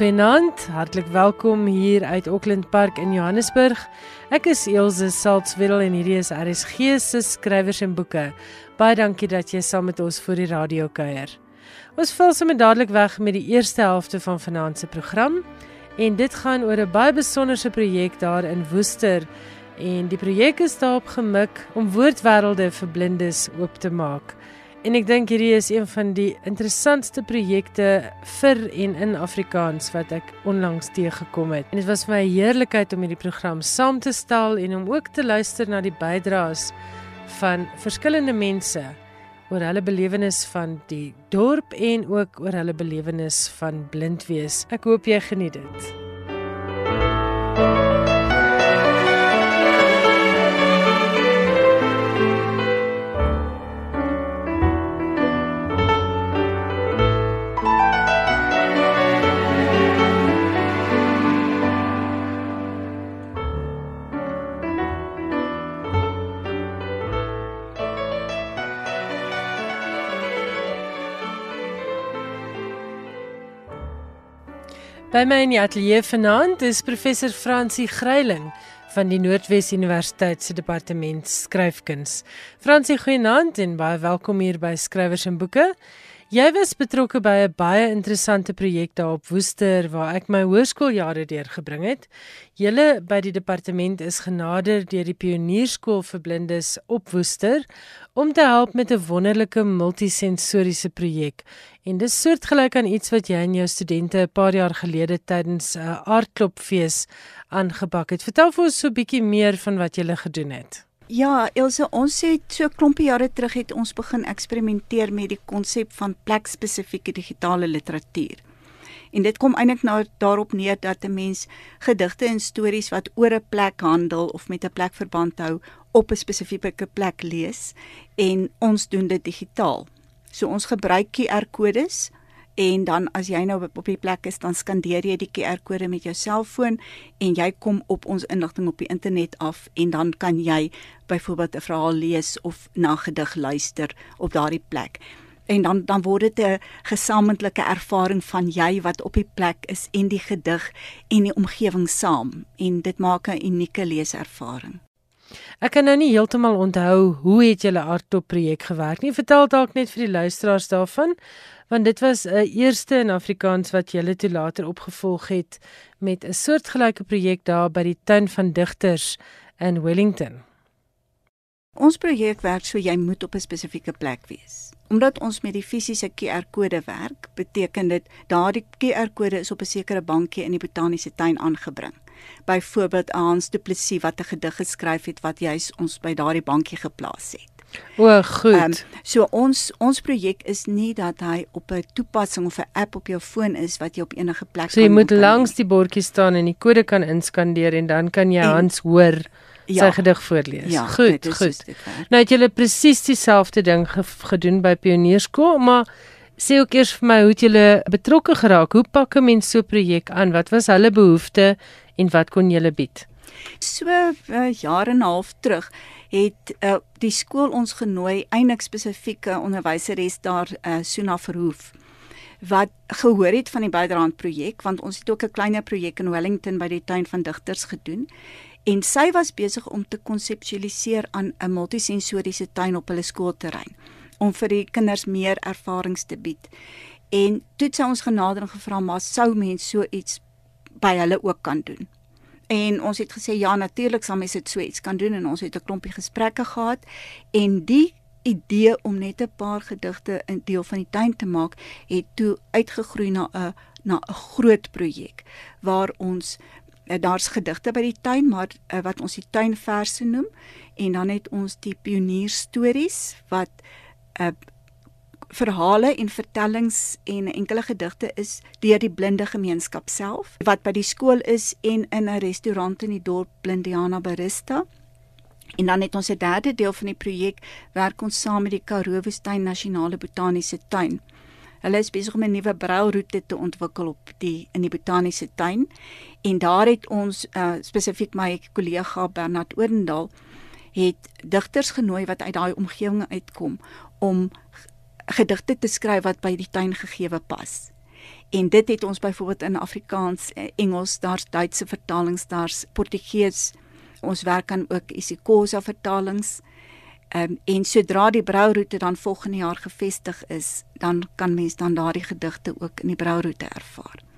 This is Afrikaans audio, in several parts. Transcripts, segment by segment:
Goeienaand, hartlik welkom hier uit Auckland Park in Johannesburg. Ek is Elsje Saltzwedel en hierdie is RSG se skrywers en boeke. Baie dankie dat jy saam met ons vir die radio kuier. Ons val sommer dadelik weg met die eerste helfte van vanaand se program en dit gaan oor 'n baie besonderse projek daar in Woester en die projek is daarop gemik om woordwêrelde vir blindes oop te maak. En ek dink hierdie is een van die interessantste projekte vir en in Afrikaans wat ek onlangs teëgekom het. En dit was vir my 'n heerlikheid om hierdie program saam te stel en om ook te luister na die bydraes van verskillende mense oor hulle belewenis van die dorp en ook oor hulle belewenis van blind wees. Ek hoop jy geniet dit. By my in die ateljee vanaand is professor Francie Gryiling van die Noordwes Universiteit se departement skryfkuns. Francie, goeienaand en baie welkom hier by Skrywers en Boeke. Jy was betrokke by 'n baie interessante projek daar op Woester waar ek my hoërskooljare deurgebring het. Julle by die departement is genader deur die Pionierskool vir Blindes op Woester om te help met 'n wonderlike multisensoriese projek. En dis soortgelyk aan iets wat jy en jou studente 'n paar jaar gelede tydens 'n aardklopfees aangepak het. Vertel vir ons so 'n bietjie meer van wat julle gedoen het. Ja, Elsə, ons het so 'n klompie jare terug het ons begin eksperimenteer met die konsep van plekspesifieke digitale literatuur. En dit kom eintlik nou daarop neer dat 'n mens gedigte en stories wat oor 'n plek handel of met 'n plek verband hou op 'n spesifieke plek lees en ons doen dit digitaal. So ons gebruik QR-kodes en dan as jy nou op die plek is dan skandeer jy die QR-kode met jou selfoon en jy kom op ons inligting op die internet af en dan kan jy byvoorbeeld 'n verhaal lees of na gedig luister op daardie plek. En dan dan word dit 'n gesamentlike ervaring van jy wat op die plek is en die gedig en die omgewing saam en dit maak 'n unieke leeservaring. Ek kan nou nie heeltemal onthou hoe het julle Artop projek gewerk nie. Vertel dalk net vir die luisteraars daarvan want dit was 'n eerste in Afrikaans wat julle toe later opgevolg het met 'n soortgelyke projek daar by die tuin van digters in Wellington. Ons projek werk so jy moet op 'n spesifieke plek wees. Omdat ons met die fisiese QR-kode werk, beteken dit daardie QR-kode is op 'n sekere bankie in die botaniese tuin aangebring. Byvoorbeeld Hans Du Plessis wat 'n gedig geskryf het wat juis ons by daardie bankie geplaas het. O, goed. Um, so ons ons projek is nie dat hy op 'n toepassing of 'n app op jou foon is wat jy op enige plek so, kan. So jy moet langs die bordjie staan en die kode kan inskandeer en dan kan jy en, Hans hoor sy ja, gedig voorlees. Ja, goed, goed. Nou het julle presies dieselfde ding ge gedoen by Pionierskool, maar sê ook eers vir my hoe het julle betrokke geraak? Hoe pak 'n mens so 'n projek aan? Wat was hulle behoeftes en wat kon julle bied? So uh, jaar en 'n half terug het uh, die skool ons genooi eintlik spesifieke onderwyseres daar uh, Suna Verhoef wat gehoor het van die Bydrand projek want ons het ook 'n kleiner projek in Wellington by die tuin van digters gedoen en sy was besig om te konseptualiseer aan 'n multisensoriese tuin op hulle skoolterrein om vir die kinders meer ervarings te bied. En toe het sy ons genader en gevra maar sou mens so iets by hulle ook kan doen. En ons het gesê ja, natuurlik sal mens dit so iets kan doen en ons het 'n klompie gesprekke gehad. En die idee om net 'n paar gedigte in deel van die tuin te maak het toe uitgegroei na 'n na 'n groot projek waar ons eh, daar's gedigte by die tuin maar eh, wat ons die tuinverse noem. En dan het ons die pionierstories wat 'n uh, eh, verhale en vertellings en enkele gedigte is deur die blinde gemeenskap self wat by die skool is en in 'n restaurant in die dorp Blindiana Barista. En dan het ons 'n derde deel van die projek werk ons saam met die Karoo Woestyn Nasionale Botaniese Tuin. Hulle is besig om 'n nuwe brailroete te ontwikkel op die in die botaniese tuin en daar het ons uh, spesifiek my kollega Bernard Oendal het digters genooi wat uit daai omgewing uitkom om gedigte te skryf wat by die tuin gegeewe pas. En dit het ons byvoorbeeld in Afrikaans, eh, Engels, daar's Duitse vertalings, daar's Portugees. Ons werk aan ook isiXhosa vertalings. Ehm um, en sodra die brouroete dan volgende jaar gevestig is, dan kan mens dan daardie gedigte ook in die brouroete ervaar.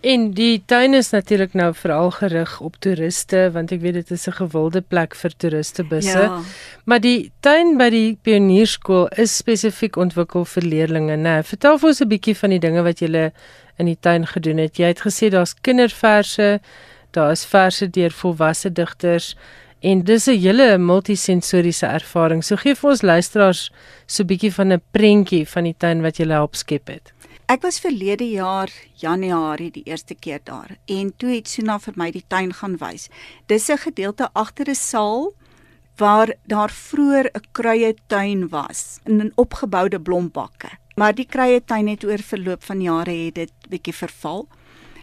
En die tuin is natuurlik nou veral gerig op toeriste want ek weet dit is 'n gewilde plek vir toeristebusse. Ja. Maar die tuin by die Pionierskool is spesifiek ontwikkel vir leerders, né? Vertel vir ons 'n bietjie van die dinge wat julle in die tuin gedoen het. Jy het gesê daar's kinderverse, daar is verse deur volwasse digters en dis 'n hele multisensoriese ervaring. So gee vir ons luisteraars so 'n bietjie van 'n prentjie van die tuin wat jy help skep het. Ek was verlede jaar Januarie die eerste keer daar en toe het Suna vir my die tuin gaan wys. Dis 'n gedeelte agter 'n saal waar daar vroeër 'n kruie tuin was in 'n opgeboude blombakke. Maar die kruie tuin het oor verloop van jare het dit bietjie verval.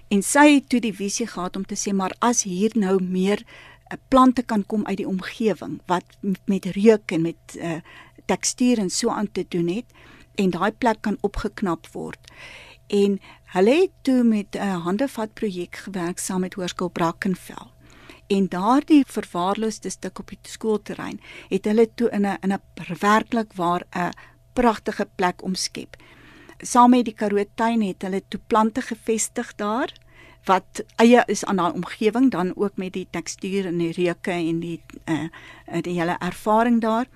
En sy het toe die visie gehad om te sê maar as hier nou meer uh, plante kan kom uit die omgewing wat met reuk en met uh, tekstuur en so aan te doen het en daai plek kan opgeknap word. En hulle het toe met 'n uh, handevat projek gewerk saam met Hoërskool Brackenfell. En daardie verwaarloosde stuk op die skoolterrein het hulle toe in 'n in 'n werklik waar 'n pragtige plek omskep. Saam met die Karoo tuin het hulle toe plante gevestig daar wat eie is aan daai omgewing dan ook met die tekstuur en die reuke en die uh die hele ervaring daar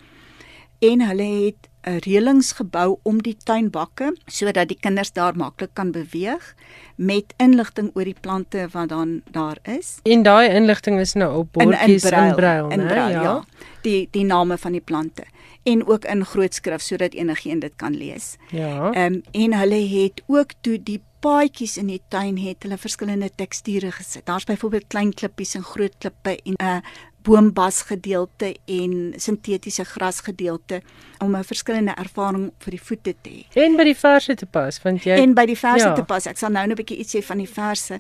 en hulle het reëlings gebou om die tuinbakke sodat die kinders daar maklik kan beweeg met inligting oor die plante wat dan daar is. En daai inligting is nou op bordjies in, in brail, in brail, ja. ja. Die die name van die plante en ook in groot skrif sodat enigiemand dit kan lees. Ja. Ehm um, en hulle het ook toe die paadjies in die tuin het hulle verskillende teksture gesit. Daar's byvoorbeeld klein klippies en groot klippe en 'n uh, boombas gedeelte en sintetiese gras gedeelte om 'n verskillende ervaring vir die voete te hê. En by die verse te pas, want jy En by die verse ja. te pas. Ek sal nou net 'n bietjie iets sê van die verse.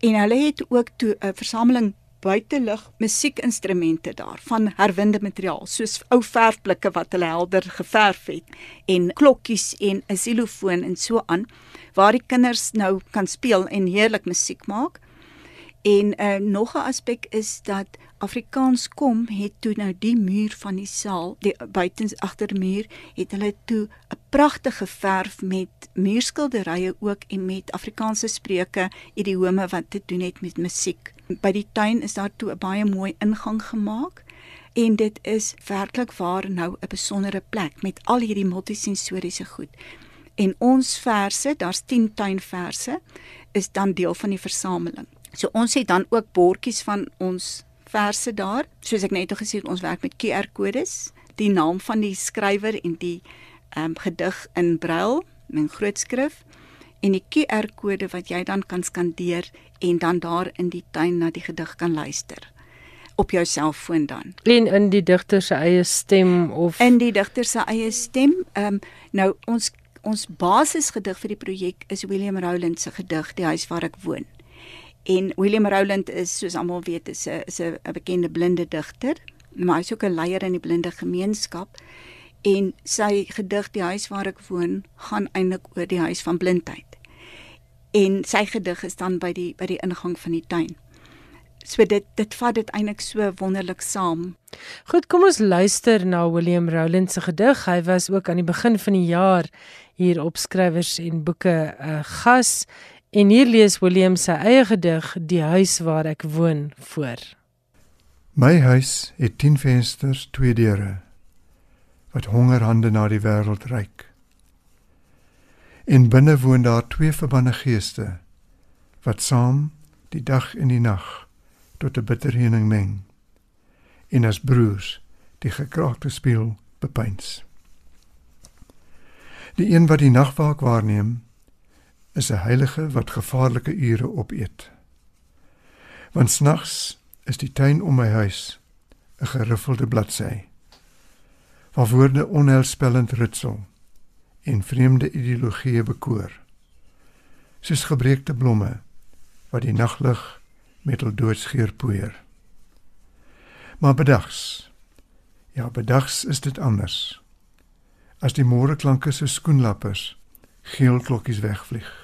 En hulle het ook toe 'n versameling buitelug musiekinstrumente daar van herwinde materiaal soos ou verfblikke wat hulle helder geverf het en klokkies en 'n xylofoon en so aan waar die kinders nou kan speel en heerlik musiek maak. En uh, nog 'n aspek is dat Afrikaans kom het toe nou die muur van die saal, die buitens agter die muur, het hulle toe 'n pragtige verf met muurskilderye ook en met Afrikaanse spreuke, idiome wat te doen het met musiek. By die tuin is daar toe 'n baie mooi ingang gemaak en dit is werklik waar nou 'n besondere plek met al hierdie multisensoriese goed. En ons verse, daar's 10 tuinverse, is dan deel van die versameling. So ons het dan ook bordjies van ons verse daar. Soos ek net gesê het, ons werk met QR-kodes, die naam van die skrywer en die ehm um, gedig in brail in grootskrif en die QR-kode wat jy dan kan skandeer en dan daar in die tuin na die gedig kan luister op jou selfoon dan. En in die digter se eie stem of in die digter se eie stem. Ehm um, nou ons ons basisgedig vir die projek is William Rowland se gedig Die huis waar ek woon. En William Rowland is soos almal weet is 'n is 'n bekende blinde digter, maar hy's ook 'n leier in die blinde gemeenskap. En sy gedig Die huis waar ek woon gaan eintlik oor die huis van blindheid. En sy gedig is dan by die by die ingang van die tuin. So dit dit vat dit eintlik so wonderlik saam. Goed, kom ons luister na William Rowland se gedig. Hy was ook aan die begin van die jaar hier op skrywers en boeke 'n uh, gas En hier lees William sy eie gedig Die huis waar ek woon voor. My huis het 10 vensters, twee deure wat hongerhande na die wêreld reik. En binne woon daar twee verbande geeste wat saam die dag en die nag tot 'n bitterheuning meng. En as broers die gekraakte spieël bepeins. Die een wat die nagwaak waarneem, is 'n heilige wat gevaarlike ure opeet. Want snags is die tuin om my huis 'n geriffelde bladsy. Waar woorde onheilspellend ritsel en vreemde ideologieë bekoor. Soos gebreekte blomme wat die naglig met hul doodsgeur poeier. Maar bedags. Ja, bedags is dit anders. As die môre klanke so skoenlappers geel klokkies wegvlieg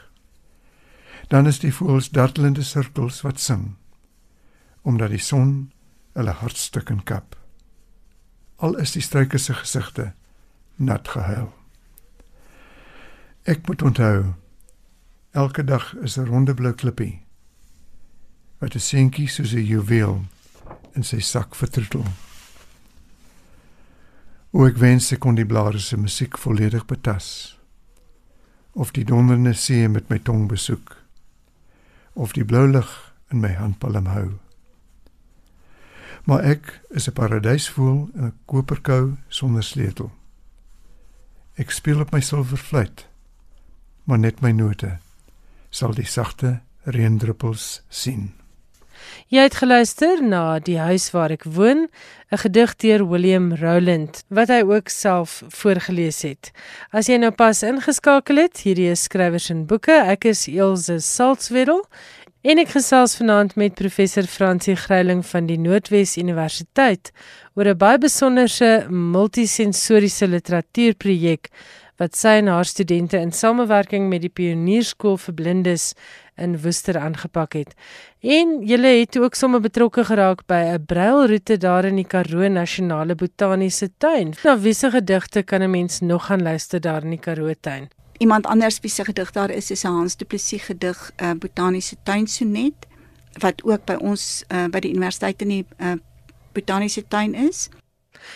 Dan is die voëls dartelende sirkels wat sing omdat die son hulle hartstukken kap. Al is die struike se gesigte nat gehuil. Ek moet onthou elke dag is 'n ronde blou klippie wat 'n seentjie soos 'n juweel in sy sak vertroetel. O ek wens ek kon die blare se musiek volledig betas of die donderne see met my tong besoek of die blou lig in my handpalm hou. Maar ek is 'n paradysvoël in 'n koperkou sonder sleutel. Ek speel op my silverfluit, maar net my note sal die sagte reendruppels sien. Jy het geluister na Die huis waar ek woon, 'n gedig deur William Rowland wat hy ook self voorgeles het. As jy nou pas ingeskakel het, hierdie is skrywers en boeke. Ek is Elsje Salzwetel en ek gesels vanaand met professor Francie Greiling van die Noordwes Universiteit oor 'n baie besonderse multisensoriese literatuurprojek wat sy en haar studente in samewerking met die Pionierskool vir Blindes in Woester aangepak het. En julle het ook sommer betrokke geraak by 'n brailroete daar in die Karoo Nasionale Botaniese Tuin. Na wiese gedigte kan 'n mens nog gaan luister daar in die Karoo tuin. Iemand anders wie se gedig daar is is Hans Du Plessis gedig, uh, Botaniese Tuin sonnet wat ook by ons uh, by die universiteit in die uh, Botaniese Tuin is.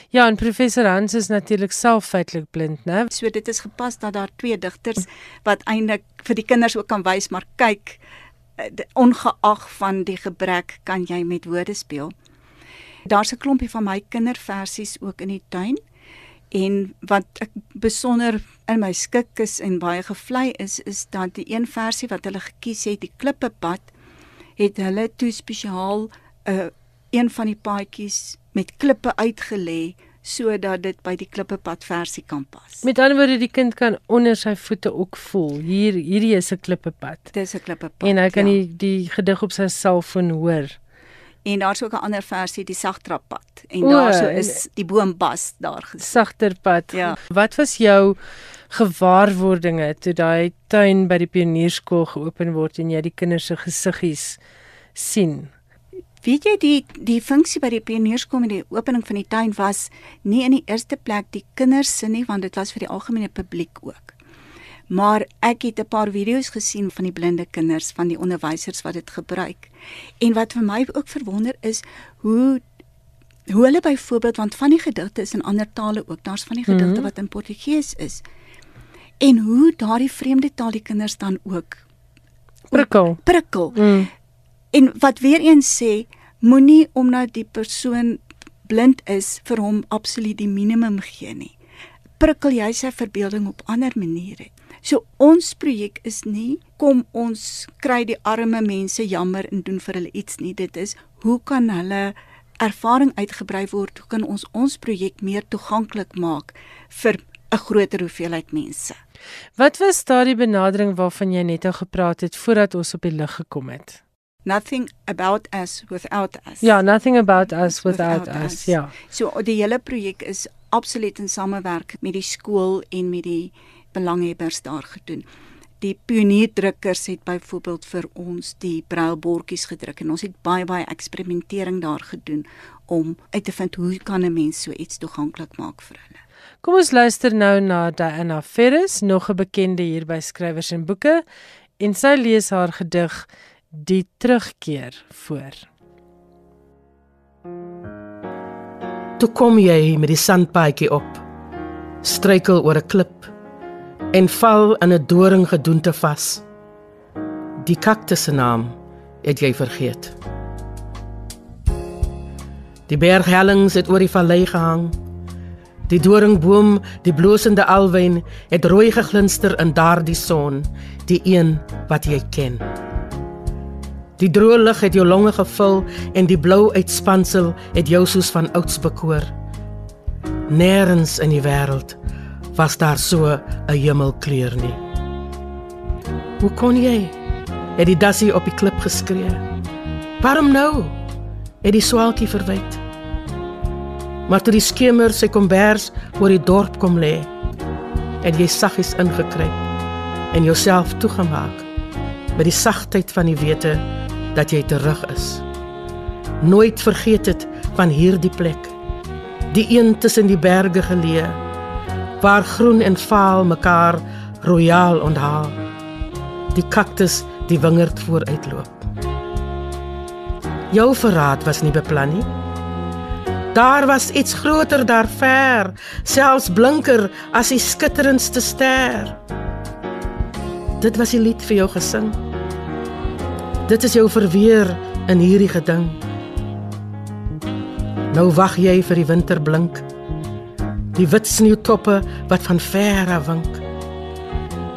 Ja, en professor Hans is natuurlik self feitelik blind, né? So dit is gepas dat daar twee digters wat eintlik vir die kinders ook kan wys, maar kyk, eh, ongeag van die gebrek kan jy met woorde speel. Daar's 'n klompie van my kinderversies ook in die tuin. En wat ek besonder in my skik is en baie gevlei is, is dat die een versie wat hulle gekies het, die klippepad, het hulle toe spesiaal 'n uh, eh, een van die paadjies met klippe uitgelê sodat dit by die klippepad versie kan pas. Met ander woorde die kind kan onder sy voete ook voel. Hier hierdie is 'n klippepad. Dis 'n klippepad. En hy kan ja. die die gedig op sy selfoon hoor. En daar's ook 'n ander versie, die sagtrappad. En daarso is die boombas daar gesien. Sagterpad. Ja. Wat was jou gewaarwordinge toe daai tuin by die pionierskool geopen word en jy die kinders se gesiggies sien? Weet jy die die funksie by die pionierskom met die opening van die tuin was nie in die eerste plek die kinders se nie want dit was vir die algemene publiek ook. Maar ek het 'n paar video's gesien van die blinde kinders van die onderwysers wat dit gebruik. En wat vir my ook verwonder is hoe hoe hulle byvoorbeeld want van die gedigte is in ander tale ook. Daar's van die gedigte mm -hmm. wat in Portugees is. En hoe daardie vreemde taal die kinders dan ook prikkel. Prikkel. Mm. En wat weer eens sê, moenie omdat die persoon blind is vir hom absoluut die minimum gee nie. Prikkel jy sy verbeelding op ander maniere. So ons projek is nie kom ons kry die arme mense jammer en doen vir hulle iets nie. Dit is hoe kan hulle ervaring uitgebrei word? Hoe kan ons ons projek meer toeganklik maak vir 'n groter hoeveelheid mense? Wat was daardie benadering waarvan jy net al gepraat het voordat ons op die lig gekom het? Nothing about us without us. Ja, nothing about us without, without us. Ja. So die hele projek is absoluut in samewerk met die skool en met die belanghebbers daar gedoen. Die pionierdrukkers het byvoorbeeld vir ons die brailbordjies gedruk en ons het baie baie eksperimentering daar gedoen om uit te vind hoe kan 'n mens so iets toeganklik maak vir hulle. Kom ons luister nou na Diana Ferris, nog 'n bekende hier by skrywers en boeke, en sy lees haar gedig die terugkeer voor. Toe kom jy met die sandpaadjie op. Struikel oor 'n klip en val in 'n doring gedoente vas. Die kaktus se naam het jy vergeet. Die berghellings het oor die vallei gehang. Die doringboom, die blosende alwyn, het rooi geglinster in daardie son, die een wat jy ken. Die droë lug het jou longe gevul en die blou uitspansel het jou soos van ouds bekoor. Nêrens in die wêreld was daar so 'n hemelkleur nie. Hoe kon jy? Het die dassie op die klip geskree. Waarom nou? Het die swaalkie verwyd. Maar toe die skemer sy kombers oor die dorp kom lê, het jy saggies ingekruip en jouself toegemaak by die sagtheid van die wete dat jy terug is. Nooit vergeet dit van hierdie plek. Die een tussen die berge geleë waar groen en vaal mekaar royaal onthaal. Die kaktus die wingerd vooruitloop. Jou verraad was nie beplan nie. Daar was iets groter daar ver, selfs blinker as die skitterendste ster. Dit was 'n lied vir jou gesing. Dit is jou verweer in hierdie geding. Nou wag jy vir die winter blink. Die wit sneeutoppe wat van ver af wink.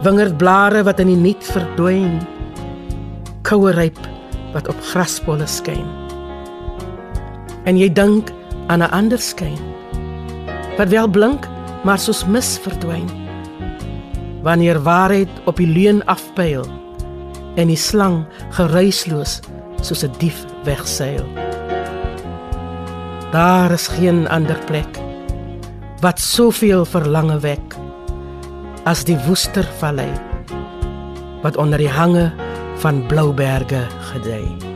Wingerdblare wat in die niet verdwyn. Koue ryp wat op graspolle skyn. En jy dink aan 'n ander skyn wat wel blink maar soos mis verdwyn wanneer waarheid op die leuen afpyl en die slang geruisloos soos 'n dief wegseil. Daar is geen ander plek wat soveel verlange wek as die woestervallei wat onder die hange van blouberge gedei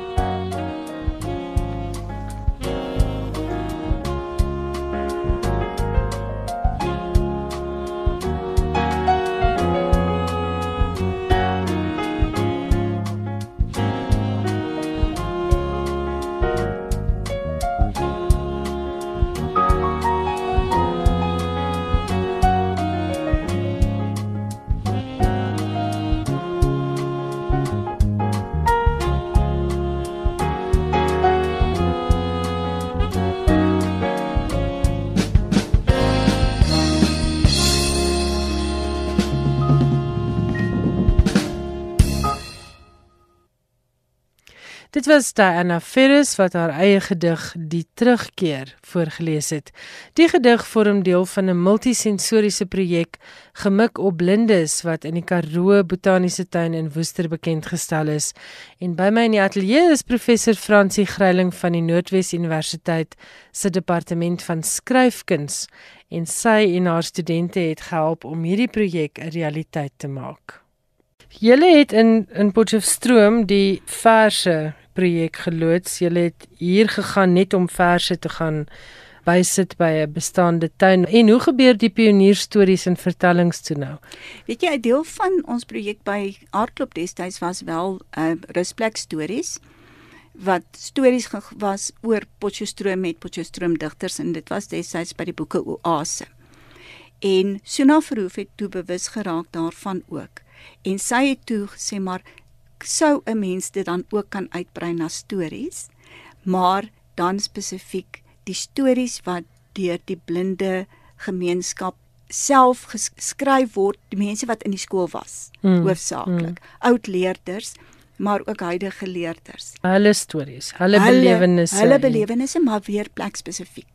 Was Diana Ferris wat haar eie gedig Die Terugkeer voorgeles het. Die gedig vorm deel van 'n multisensoriese projek gemik op blindes wat in die Karoo Botaniese Tuin in Woester bekend gestel is. En by my in die ateljee is professor Francie Greiling van die Noordwes Universiteit se departement van skryfkuns en sy en haar studente het gehelp om hierdie projek 'n realiteit te maak. Julle het in in Potchefstroom die verse projek geloods. Jy het hier gegaan net om verse te gaan bysit by 'n bestaande tuin. En hoe gebeur die pionierstories en vertellings toe nou? Weet jy, 'n deel van ons projek by Aardklop destyds was wel 'n uh, rusplek stories wat stories was oor Potchefstroom met Potchefstroom digters en dit was destyds by die boeke Oase. En Suna Verhoef het toe bewus geraak daarvan ook. En sy het toe gesê maar sou 'n mens dit dan ook kan uitbrei na stories, maar dan spesifiek die stories wat deur die blinde gemeenskap self geskryf word, die mense wat in die skool was, mm. hoofsaaklik, mm. oud leerders maar ook huidige leerders. Hulle stories, hulle, hulle belewennisse. Hulle belewennisse maar weer plek spesifiek.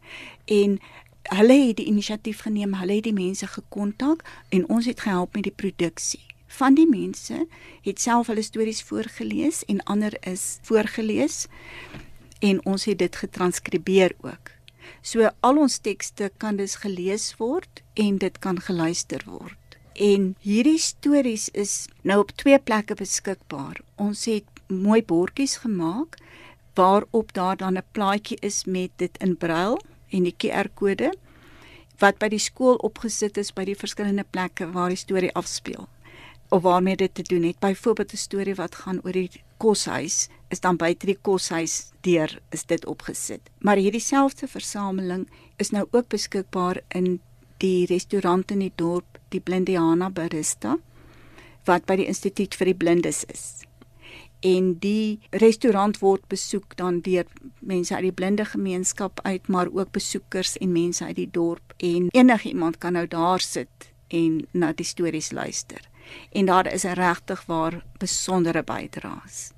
En hulle het die inisiatief geneem, hulle het die mense gekontak en ons het gehelp met die produksie van die mense het self hulle stories voorgeles en ander is voorgeles en ons het dit getranskribeer ook. So al ons tekste kan dus gelees word en dit kan geluister word. En hierdie stories is nou op twee plekke beskikbaar. Ons het mooi bordjies gemaak waarop daar dan 'n plaatjie is met dit in brail en die QR-kode wat by die skool opgesit is by die verskillende plekke waar die storie afspeel of waarmee dit te doen het. Byvoorbeeld 'n storie wat gaan oor die koshuis is dan buite die koshuis deur is dit opgesit. Maar hierdie selfde versameling is nou ook beskikbaar in die restaurant in die dorp, die Blindiana Barista wat by die Instituut vir die Blindes is. En die restaurant word besoek dan deur mense uit die blinde gemeenskap uit, maar ook besoekers en mense uit die dorp en enigiemand kan nou daar sit en na die stories luister en daar is regtig waar besondere bydraes.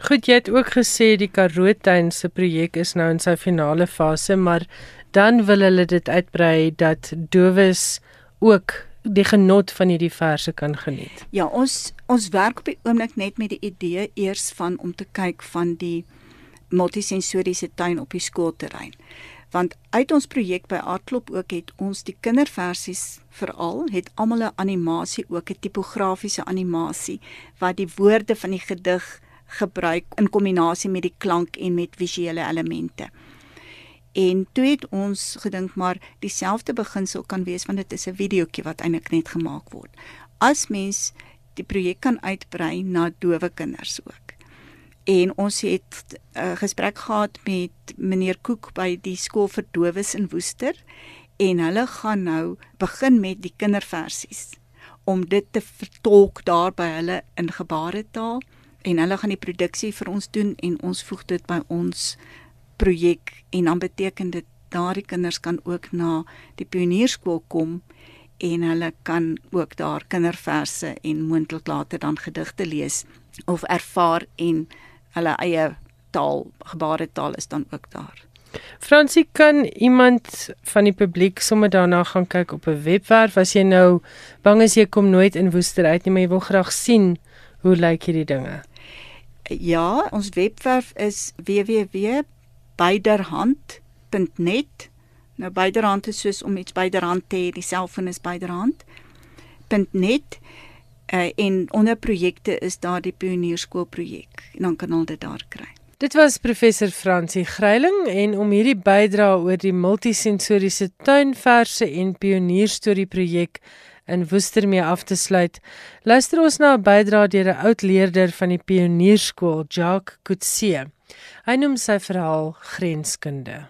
Goed, jy het ook gesê die Karootuin se projek is nou in sy finale fase, maar dan wil hulle dit uitbrei dat dowes ook die genot van hierdie verse kan geniet. Ja, ons ons werk op die oomblik net met die idee eers van om te kyk van die multisensoriese tuin op die skoolterrein. Want uit ons projek by Aardklop ook het ons die kinderversies veral het almal 'n animasie ook 'n tipografiese animasie wat die woorde van die gedig gebruik in kombinasie met die klank en met visuele elemente. En toe het ons gedink maar dieselfde beginsel kan wees want dit is 'n videoetjie wat eintlik net gemaak word. As mens die projek kan uitbrei na dowe kinders ook. En ons het 'n uh, gesprek gehad met meneer Koek by die skool vir dowes in Woester en hulle gaan nou begin met die kinderversies om dit te vertolk daar by hulle in gebaretaal en hulle gaan die produksie vir ons doen en ons voeg dit by ons projek en dan beteken dit daardie kinders kan ook na die pionierskool kom en hulle kan ook daar kinderverse en moontlik later dan gedigte lees of ervaar en hulle eie taal gebaretaal is dan ook daar. Fransie kan iemand van die publiek sommer daarna gaan kyk op 'n webwerf as jy nou bang is jy kom nooit in Woester uit nie maar jy wil graag sien hoe lyk hierdie dinge. Ja, ons webwerf is www.byderhand.net. Nou byderhand is soos om iets byderhand te hê, die selfoon is byderhand. Uh, en onder projekte is daar die pionierskool projek en dan kan hulle dit daar kry. Dit was professor Fransie Greiling en om hierdie bydra oor die multisensoriese tuinverse en pionierstorie projek in Woester mee af te sluit, luister ons na 'n bydrae deur 'n oud leerder van die Pionierskool, Jacques Kutse. Hy noem sy verhaal Grenskunde.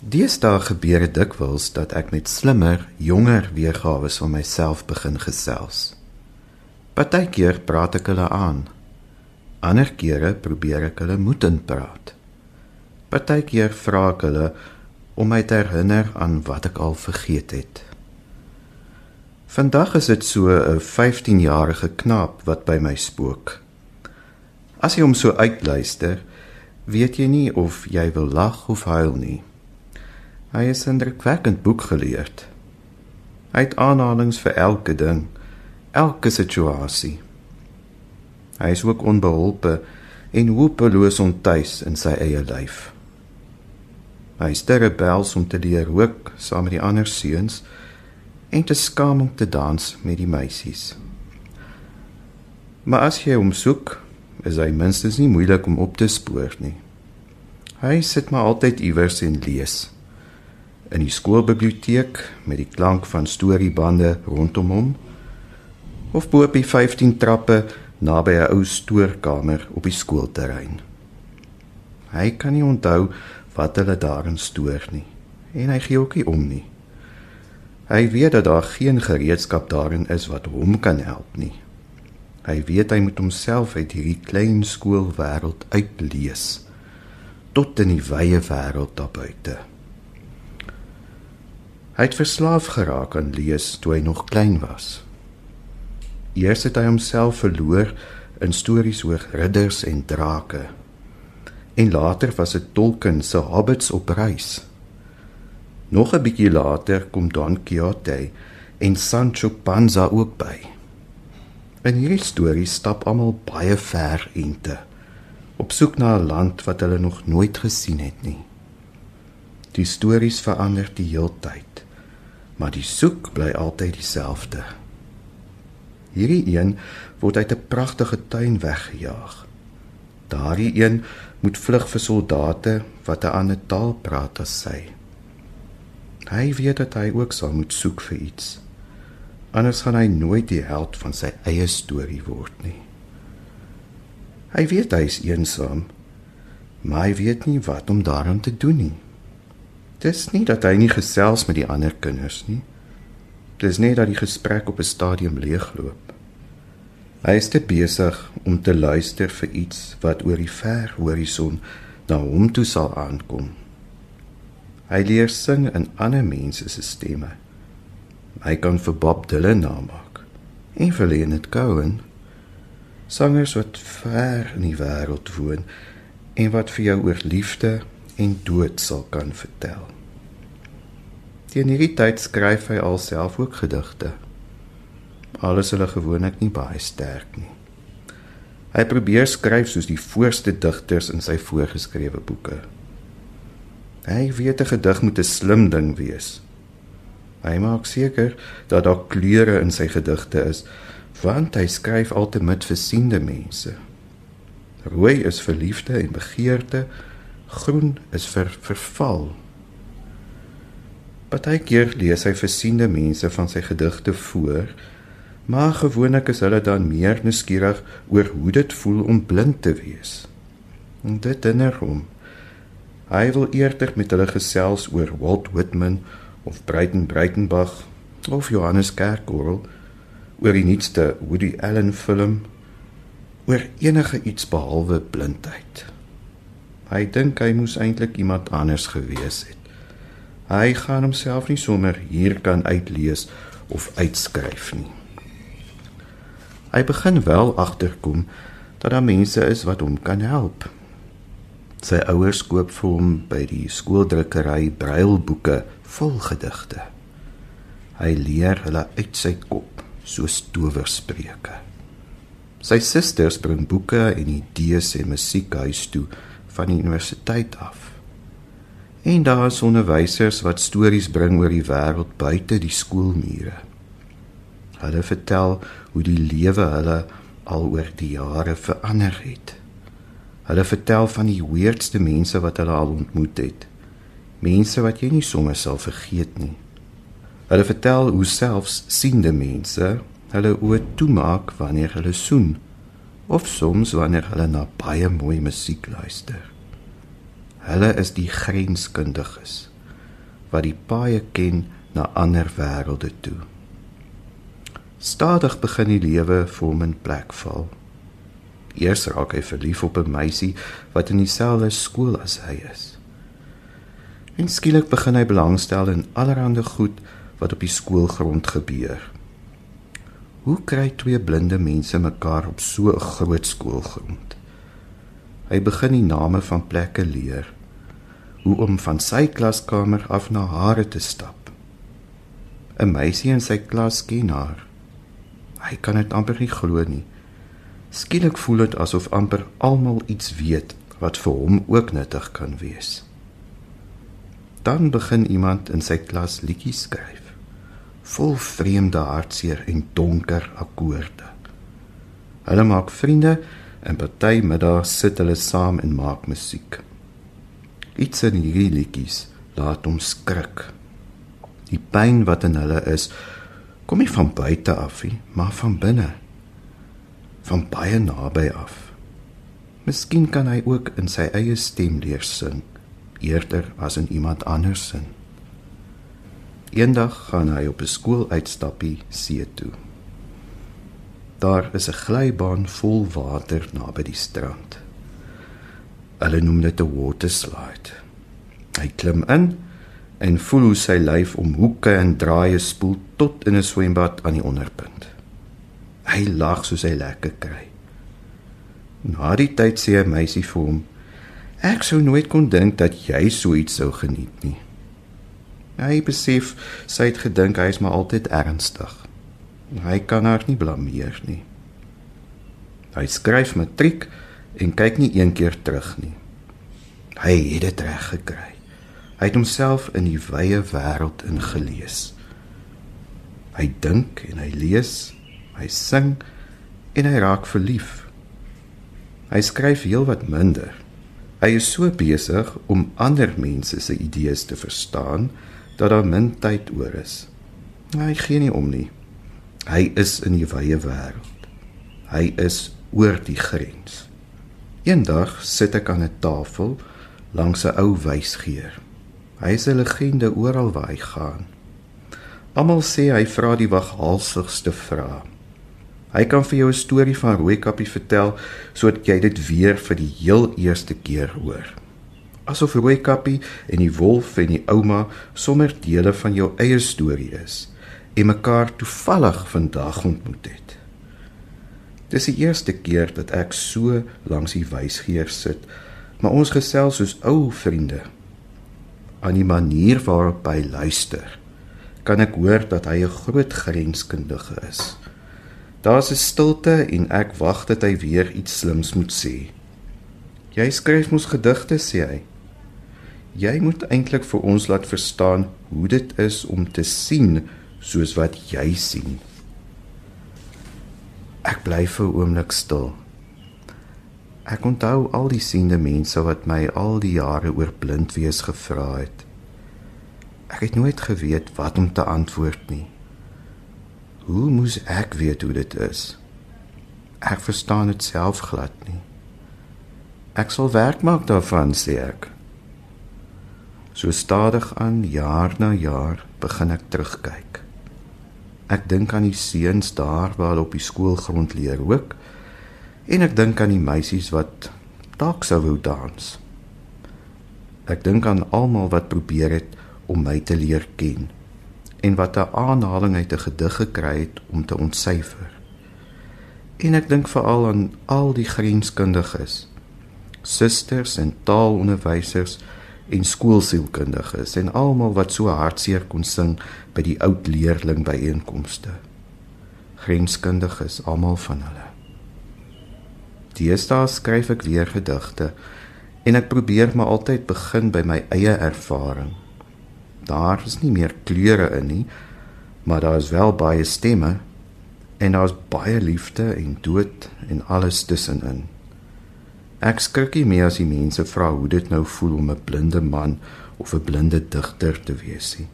Deesdae gebeur dit dikwels dat ek met slimmer, jonger weergawe van myself begin gesels. Partykeer praat ek hulle aan. Ander kere probeer ek hulle moed inpraat. Partykeer vra ek hulle om my te herinner aan wat ek al vergeet het. Vandag is dit so 'n 15-jarige knaap wat by my spook. As jy hom so uitluister, weet jy nie of jy wil lag of huil nie. Hy is indrukwekkend boekgeleerd. Hy het aanhalinge vir elke ding, elke situasie. Hy is ook onbeholpe en hopeloos ontuis in sy eie lyf. Hy is te rebels om te leer rook saam met die ander seuns en te skaam om te dans met die meisies. Maar as jy hom soek, is hy minstens nie moeilik om op te spoor nie. Hy sit maar altyd iewers en lees. In die skoolbiblioteek met die klank van storiebande rondom hom of bo op die 15 trappe naby 'n ou stoorkamer op die skoolterrein. Hy kan nie onthou wat hulle daarin stoor nie en hy gee ook nie om nie. Hy weet dat daar geen gereedskap daarin is wat hom kan help nie. Hy weet hy moet homself uit hierdie klein skoolwêreld uitlees tot in die wye wêreld daar buite. Hy het verslaaf geraak aan lees toe hy nog klein was. Eers het hy homself verloor in stories oor ridders en drake. En later was dit Tolkien se Hobbits op reis. Nog 'n bietjie later kom Don Quixote en Sancho Panza ook by. In hierdie storie stap almal baie ver ente op soek na 'n land wat hulle nog nooit gesien het nie. Die stories verander die heeltyd, maar die soek bly altyd dieselfde. Hierdie een word uit 'n pragtige tuin weggejaag. Daardie een moet vlug vir soldate wat 'n ander taal praat as sy. Hy weet dat hy ook sal moet soek vir iets. Anders gaan hy nooit die held van sy eie storie word nie. Hy weet hy is eensaam, maar hy weet nie wat om daaraan te doen nie. Dis nie dat hy nie gesels met die ander kinders nie. Dis net dat die gesprek op 'n stadium leegloop. Hy is te besig om te luister vir iets wat oor die ver horison na hom toe sal aankom. Hy leer sing in ander mense se stemme. Hy kan vir Bob Dylan namaak. En vir Leonard Cohen. Sangers wat ver in die wêreld woon en wat vir jou oor liefde en dood sal kan vertel. Teen hierdie tyd skryf hy alself ook gedigte. Alles hulle gewoonlik nie baie sterk nie. Hy probeer skryf soos die voorste digters in sy voorgeskrewe boeke. Hy weet 'n gedig moet 'n slim ding wees. Hy maak seker dat daar kleure in sy gedigte is, want hy skryf altyd met versiende mense. Rooi is vir liefde en begeerte, groen is vir verval. Partykeer lees hy versiende mense van sy gedigte voor, maar gewoonlik is hulle dan meer nuuskierig oor hoe dit voel om blind te wees. En dit herinner hom. Hy wil eerder met hulle gesels oor Walt Whitman of Breiten Breitenbach of Johannes Kerkorrel oor die nuutste Woody Allen film oor enige iets behalwe blindheid. Hy dink hy moes eintlik iemand anders gewees het. Hy gaan homself nie sommer hier kan uitlees of uitskryf nie. Hy begin wel agterkom dat daar mense is wat hom kan help. Sy ouers koop vir hom by die skooldrukkery brailboeke vol gedigte. Hy leer hulle uit sy kop soos towerspreuke. Sy susters bring boeke en idees en musiek huis toe van die universiteit af. En daar is onderwysers wat stories bring oor die wêreld buite die skoolmure. Hulle vertel hoe die lewe hulle al oor die jare verander het. Hulle vertel van die weirdste mense wat hulle al ontmoet het. Mense wat jy nie sommer sal vergeet nie. Hulle vertel hoe selfs siende mense hulle oë toemaak wanneer hulle soen of soms wanneer hulle na baie mooi musiek luister. Hulle is die grenskundiges wat die paaie ken na ander wêrelde toe. Stadig begin die lewe vir hom in plek val. Eers raak hy verlief op 'n meisie wat in dieselfde skool as hy is. En skielik begin hy belangstel in allerlei goed wat op die skoolgrond gebeur. Hoe kry twee blinde mense mekaar op so 'n groot skoolgrond? Hy begin die name van plekke leer. Hoe om van sy klaskamer af na haar te stap. 'n Meisie in sy klas ken haar. Hy kan dit amper nie glo nie. Skielik voel dit asof amper almal iets weet wat vir hom ook nuttig kan wees. Dan begin iemand in sy klas liedjies skryf, vol vreemde hartseer en donker akkoorde. Hulle maak vriende en party middag sit hulle saam en maak musiek. Iets in hierdie liedjies laat hom skrik. Die pyn wat in hulle is, kom nie van buite af nie, maar van binne van baie naby af. Miskien kan hy ook in sy eie stem leer sing eerder as in iemand anders se. Eendag gaan hy op 'n skooluitstappie see toe. Daar is 'n glybaan vol water naby die strand. Hulle noem dit 'n water slide. Hy klim in en voel hoe sy lyf om hoeke en draaie spoel tot in 'n swembad aan die onderpunt. Hy lag soos hy lekker kry. Na die tyd sê 'n meisie vir hom: "Ek sou nooit kon dink dat jy so iets sou geniet nie." Hy besef sy het gedink hy is maar altyd ernstig. Hy kan haar nie blameer nie. Hy skryf matriek en kyk nie een keer terug nie. Hy het dit reg gekry. Hy het homself in die wye wêreld ingelees. Hy dink en hy lees hy sing en hy raak verlief. Hy skryf heelwat minder. Hy is so besig om ander mense se idees te verstaan dat daar min tyd oor is. Hy gee nie om nie. Hy is in die wye wêreld. Hy is oor die grens. Eendag sit ek aan 'n tafel langs 'n ou wysgeer. Hy is 'n legende oral waar hy gaan. Almal sê hy vra die waghalsigste vrae. Hy kan vir jou 'n storie van Rooikappie vertel sodat jy dit weer vir die heel eerste keer hoor. Asof Rooikappie en die wolf en die ouma sommer dele van jou eie storie is en mekaar toevallig vandag ontmoet het. Dis die eerste keer dat ek so langs die wysgeer sit, maar ons gesels soos ou vriende. Aan die manier waarop hy luister, kan ek hoor dat hy 'n groot grenskundige is. Daar's 'n stilte en ek wag dat hy weer iets slims moet sê. Jy skryf mos gedigte, sê hy. Jy moet eintlik vir ons laat verstaan hoe dit is om te sien soos wat jy sien. Ek bly vir 'n oomblik stil. Ek onthou al die siende mense wat my al die jare oor blind wees gevra het. Ek het nooit geweet wat om te antwoord nie. Hoe moes ek weet hoe dit is? Ek verstaan dit self glad nie. Ek sal werk maak daarvan, sê ek. So stadig aan jaar na jaar begin ek terugkyk. Ek dink aan die seuns daar waar op die skoolgrond leer ook en ek dink aan die meisies wat dalk sou wou dans. Ek dink aan almal wat probeer het om my te leer ken en wat 'n aanhaling uit 'n gedig gekry het om te ontsyfer. En ek dink veral aan al die grenskundiges, susters en taalonderwysers en skoolsielkundiges en almal wat so hartseer kon sing by die oud leerling byeenkomste. Grenskundiges almal van hulle. Deesdae skryf ek weer gedigte en ek probeer maar altyd begin by my eie ervaring. Daar is nie meer kleure in nie, maar daar is wel baie stemme en daar's baie liefde en dood en alles tussenin. Ek skrik nie meer as die mense vra hoe dit nou voel om 'n blinde man of 'n blinde digter te wees nie.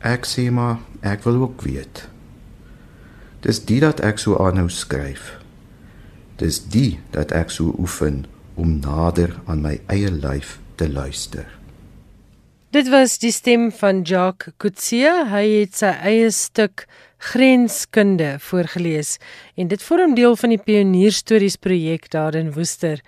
Ek sê maar ek wil ook weet. Dis dit dat ek so aanhou skryf. Dis dit dat ek so oefen om nader aan my eie lyf te luister. Dit was die stem van Jacques Coetzee. Hy het sy eie stuk grenskunde voorgeles en dit vorm deel van die pionierstories projek daar in Woester.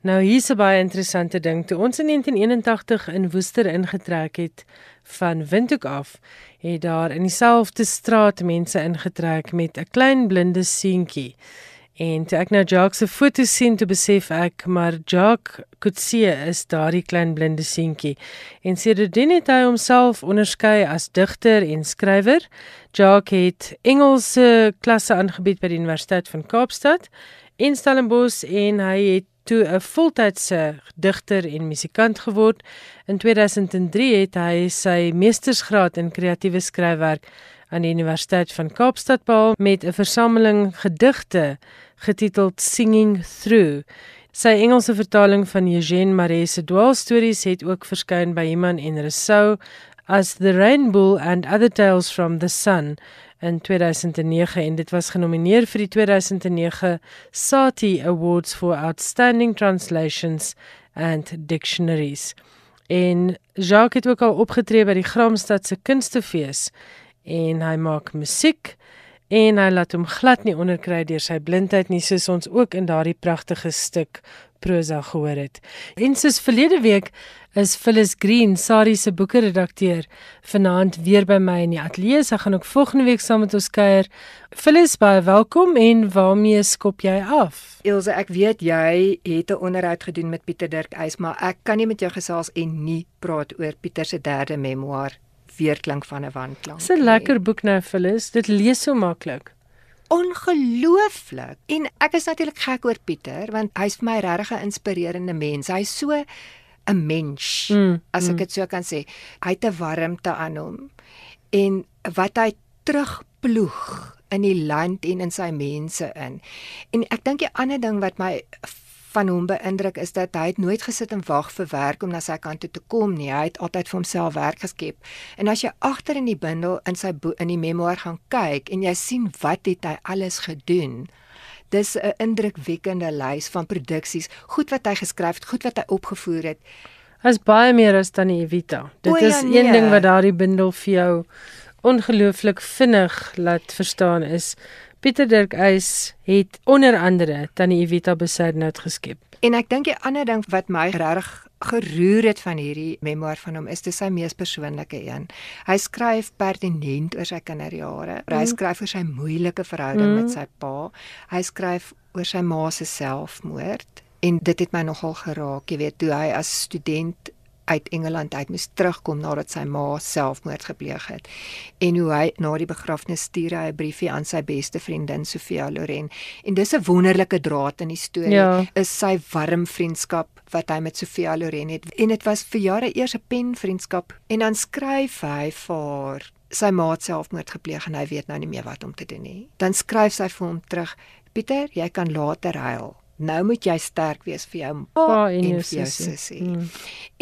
Nou hier's 'n baie interessante ding. Toe ons in 1981 in Woester ingetrek het van Windhoek af, het daar in dieselfde straat mense ingetrek met 'n klein blinde seentjie. En toe ek nou Jacques se foto sien, toe besef ek maar Jacques Coetzee is daardie klein blinde seentjie. En sedertdien het hy homself onderskei as digter en skrywer. Jacques het Engelse klasse aangebied by die Universiteit van Kaapstad in Stellenbosch en hy het toe 'n voltydse digter en musikant geword. In 2003 het hy sy meestersgraad in kreatiewe skryfwerk aan die Universiteit van Kaapstad behaal met 'n versameling gedigte getiteld Singing Through. Sy Engelse vertaling van Eugene Marais se dwaalstories het ook verskyn by Iman en Rousseau as The Rainbow and Other Tales from the Sun in 2009 en dit was genomineer vir die 2009 Satie Awards for Outstanding Translations and Dictionaries. En Jacques het ook al opgetree by die Gramstad se Kunstefees en hy maak musiek en hy laat hom glad nie onderkry deur sy blindheid nie soos ons ook in daardie pragtige stuk prosa gehoor het. En soos verlede week is Phyllis Green, Sari se boekeredakteur, vanaand weer by my in die ateljee. Sy gaan ook volgende week saam met ons kuier. Phyllis, baie welkom en waarmee skop jy af? Ilse, ek weet jy het 'n onderhoud gedoen met Pieter Dirk Eis, maar ek kan nie met jou gesels en nie praat oor Pieter se derde memoir weerklink van 'n wandklank. Dis 'n lekker boek nou, Phyllis. Dit lees so maklik. Ongelooflik. En ek is natuurlik gek oor Pieter want hy's vir my regtig 'n inspirerende mens. Hy's so 'n mens, mm, as ek mm. dit so kan sê. Hy het 'n warmte aan hom. En wat hy terugploeg in die land en in sy mense in. En ek dink die ander ding wat my van hom beïndruk is dat hy het nooit gesit en wag vir werk om na sy kant toe te kom nie. Hy het altyd vir homself werk geskep. En as jy agter in die bundel in sy in die memoir gaan kyk en jy sien wat het hy alles gedoen. Dis 'n indrukwekkende lys van produksies, goed wat hy geskryf het, goed wat hy opgevoer het. Hy's baie meer as dan Evita. Dit ja, is nee. een ding wat daardie bundel vir jou ongelooflik vinnig laat verstaan is Pieter Dirk Eis het onder andere Tannie Evita Besaidnout geskep. En ek dink die ander ding wat my regtig geroer het van hierdie memoir van hom is dis sy mees persoonlike een. Hy skryf pertinent oor sy kinderjare. Mm. Hy skryf oor sy moeilike verhouding mm. met sy pa. Hy skryf oor sy ma se selfmoord en dit het my nogal geraak, jy weet, toe hy as student uit Engeland uit moes terugkom nadat sy ma selfmoord gepleeg het. En hoe hy na die begrafnis stuur hy 'n briefie aan sy beste vriendin Sofia Loren. En dis 'n wonderlike draad in die storie. Ja. Is sy warm vriendskap wat hy met Sofia Loren het. En dit was vir jare eers 'n penvriendskap en dan skryf hy vir haar sy maat selfmoord gepleeg en hy weet nou nie meer wat om te doen nie. Dan skryf sy vir hom terug: "Pieter, jy kan later huil." Nou moet jy sterk wees vir jou pa en, en vir jou sussie. Hmm.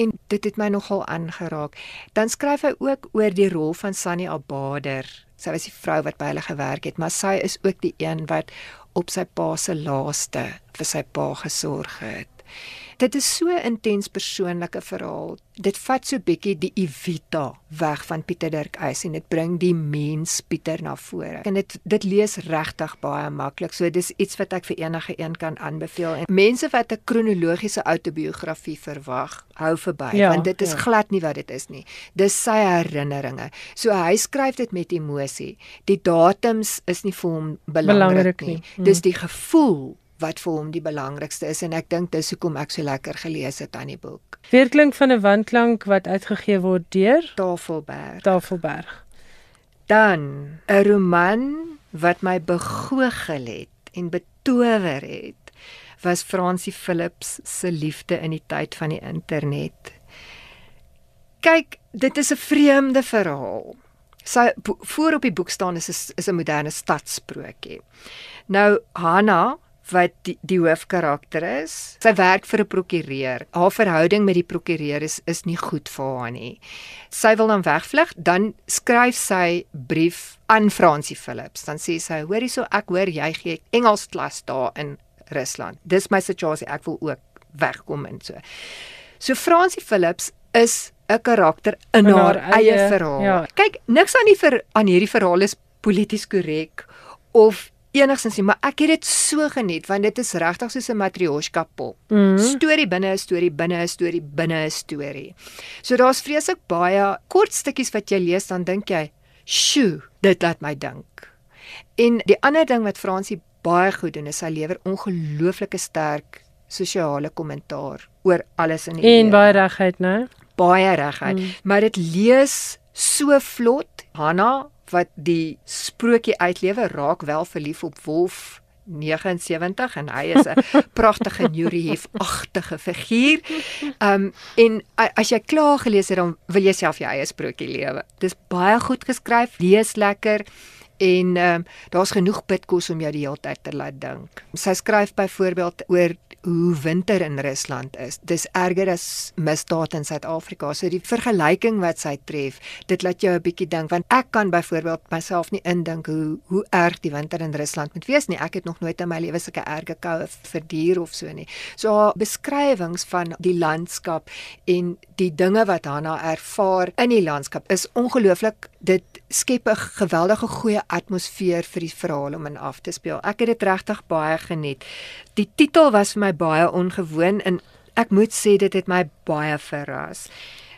En dit het my nogal aangeraak. Dan skryf hy ook oor die rol van Sunny Abader. Sy was die vrou wat by hulle gewerk het, maar sy is ook die een wat op sy pa se laaste vir sy pa gesorg het. Dit is so intens persoonlike verhaal. Dit vat so bietjie die Evita weg van Pieter Dirk Eis en dit bring die mens Pieter na vore. En dit dit lees regtig baie maklik. So dis iets wat ek vir enige een kan aanbeveel. En mense wat 'n kronologiese outobiografie verwag, hou verby ja, want dit is ja. glad nie wat dit is nie. Dis sy herinneringe. So hy skryf dit met emosie. Die datums is nie vir hom belangrik, belangrik nie. nie. Hmm. Dis die gevoel wat vir hom die belangrikste is en ek dink dis hoekom ek so lekker gelees het aan die boek. Weerklank van 'n wandklank wat uitgegee word deur Tafelberg. Tafelberg. Dan 'n roman wat my begoogel het en betower het was Francie Philips se liefde in die tyd van die internet. Kyk, dit is 'n vreemde verhaal. Sy voor op die boek staan is is 'n moderne stadsprokie. Nou Hanna wat die, die hoofkarakter is. Sy werk vir 'n prokureur. Haar verhouding met die prokureur is is nie goed vir haar nie. Sy wil dan wegvlug, dan skryf sy brief aan Francie Philips. Dan sê sy: "Hoor hierso, ek hoor jy gee Engels klas daar in Rusland. Dis my situasie, ek wil ook wegkom en so." So Francie Philips is 'n karakter in, in haar, haar eie, eie verhaal. Ja. Kyk, niks aan die ver, aan hierdie verhaal is polities korrek of enigsins nie, maar ek het dit so geniet want dit is regtig soos 'n matrioshka pop. Mm. Storie binne 'n storie binne 'n storie binne 'n storie. So daar's vreeslik baie kort stukkies wat jy lees dan dink jy, "Sjoe, dit laat my dink." En die ander ding wat Fransie baie goed doen is sy lewer ongelooflike sterk sosiale kommentaar oor alles in die En baie regheid, né? Baie regheid, mm. maar dit lees so vlot. Hanna wat die sprokie uitlewe raak wel verlief op Wolf 79 en hy is 'n pragtige Nurihef-agtige figuur. Um en as jy klaar gelees het dan wil jy self jou eie sprokie lewe. Dis baie goed geskryf, lees lekker en um daar's genoeg bitkos om jou die hele tyd te laat dink. Sy skryf byvoorbeeld oor hoe winter in Rusland is. Dis erger as misdaad in Suid-Afrika. So die vergelyking wat sy tref, dit laat jou 'n bietjie dink want ek kan byvoorbeeld myself nie indink hoe hoe erg die winter in Rusland moet wees nie. Ek het nog nooit in my lewe sulke erge koue verduur of so nie. So haar beskrywings van die landskap en die dinge wat Hanna ervaar in die landskap is ongelooflik. Dit skep 'n geweldige goeie atmosfeer vir die verhaal om in af te speel. Ek het dit regtig baie geniet. Die titel was vir my baie ongewoon en ek moet sê dit het my baie verras.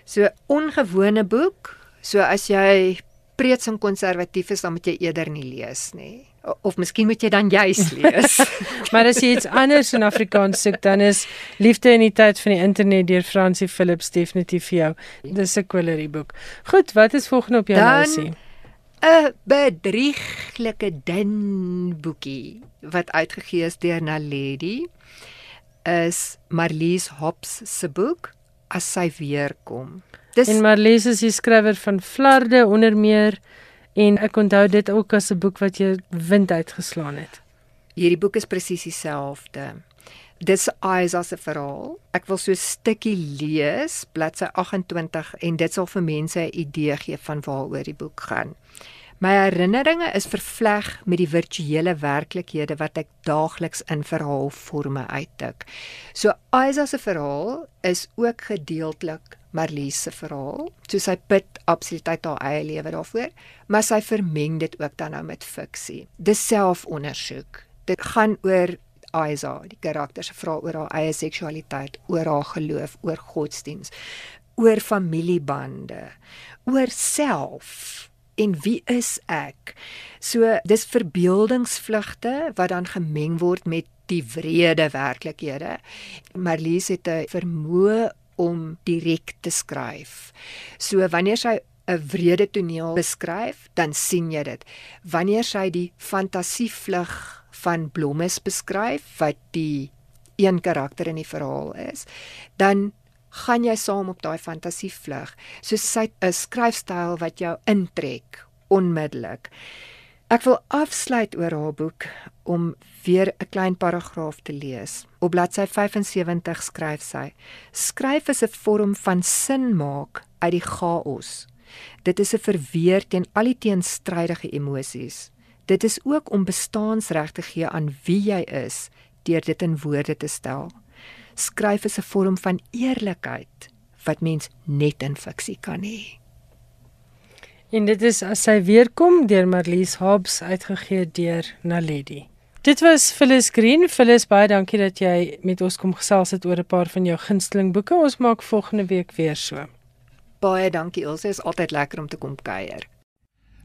So ongewone boek. So as jy preets en konservatief is, dan moet jy eerder nie lees nie. Of miskien moet jy dan juis lees. maar as jy iets anders in Afrikaans soek, dan is Liefde in die tyd van die internet deur Francie Philips definitief vir jou. Dis 'n quality boek. Goed, wat is volgende op jou lysie? 'n bedrieglike dun boekie wat uitgegee is deur Naledi is Marlies Hops se boek As sy weer kom. Dis En Marlies is die skrywer van Flarde onder meer en ek onthou dit ook as 'n boek wat jy wind uitgeslaan het. Hierdie boek is presies dieselfde. Dis Eyes as 'n verhaal. Ek wil so 'n stukkie lees, bladsy 28 en dit sal vir mense 'n idee gee van waaroor die boek gaan. My herinneringe is vervleg met die virtuele werklikhede wat ek daagliks in verhaalforme uitdink. So Isa se verhaal is ook gedeeltelik Marlies se verhaal. So sy put absoluut uit haar eie lewe daarvoor, maar sy vermeng dit ook dan nou met fiksie. Dis selfondersoek. Dit gaan oor Isa, die karakter se vrae oor haar eie seksualiteit, oor haar geloof, oor godsdiens, oor familiebande, oor self en wie is ek? So dis verbeeldingsvlugte wat dan gemeng word met die wrede werklikhede. Marlies het 'n vermoë om direk te skryf. So wanneer sy 'n wrede toneel beskryf, dan sien jy dit. Wanneer sy die fantasievlug van Blommes beskryf wat die een karakter in die verhaal is, dan gaan jy saam op daai fantasievlug. So sy 'n skryfstyl wat jou intrek onmiddellik. Ek wil afsluit oor haar boek om weer 'n klein paragraaf te lees. Op bladsy 75 skryf sy: Skryf is 'n vorm van sin maak uit die chaos. Dit is 'n verweer teen al die teenstrydige emosies. Dit is ook om bestaansreg te gee aan wie jy is deur dit in woorde te stel. Skryf is 'n vorm van eerlikheid wat mens net in fiksie kan hê. En dit is as sy weer kom deur Marlies Hobbs uitgegee deur Naledi. Dit was Phyllis Green. Phyllis, baie dankie dat jy met ons kom gesels het oor 'n paar van jou gunsteling boeke. Ons maak volgende week weer so. Baie dankie Elsje, is altyd lekker om te kom kuier.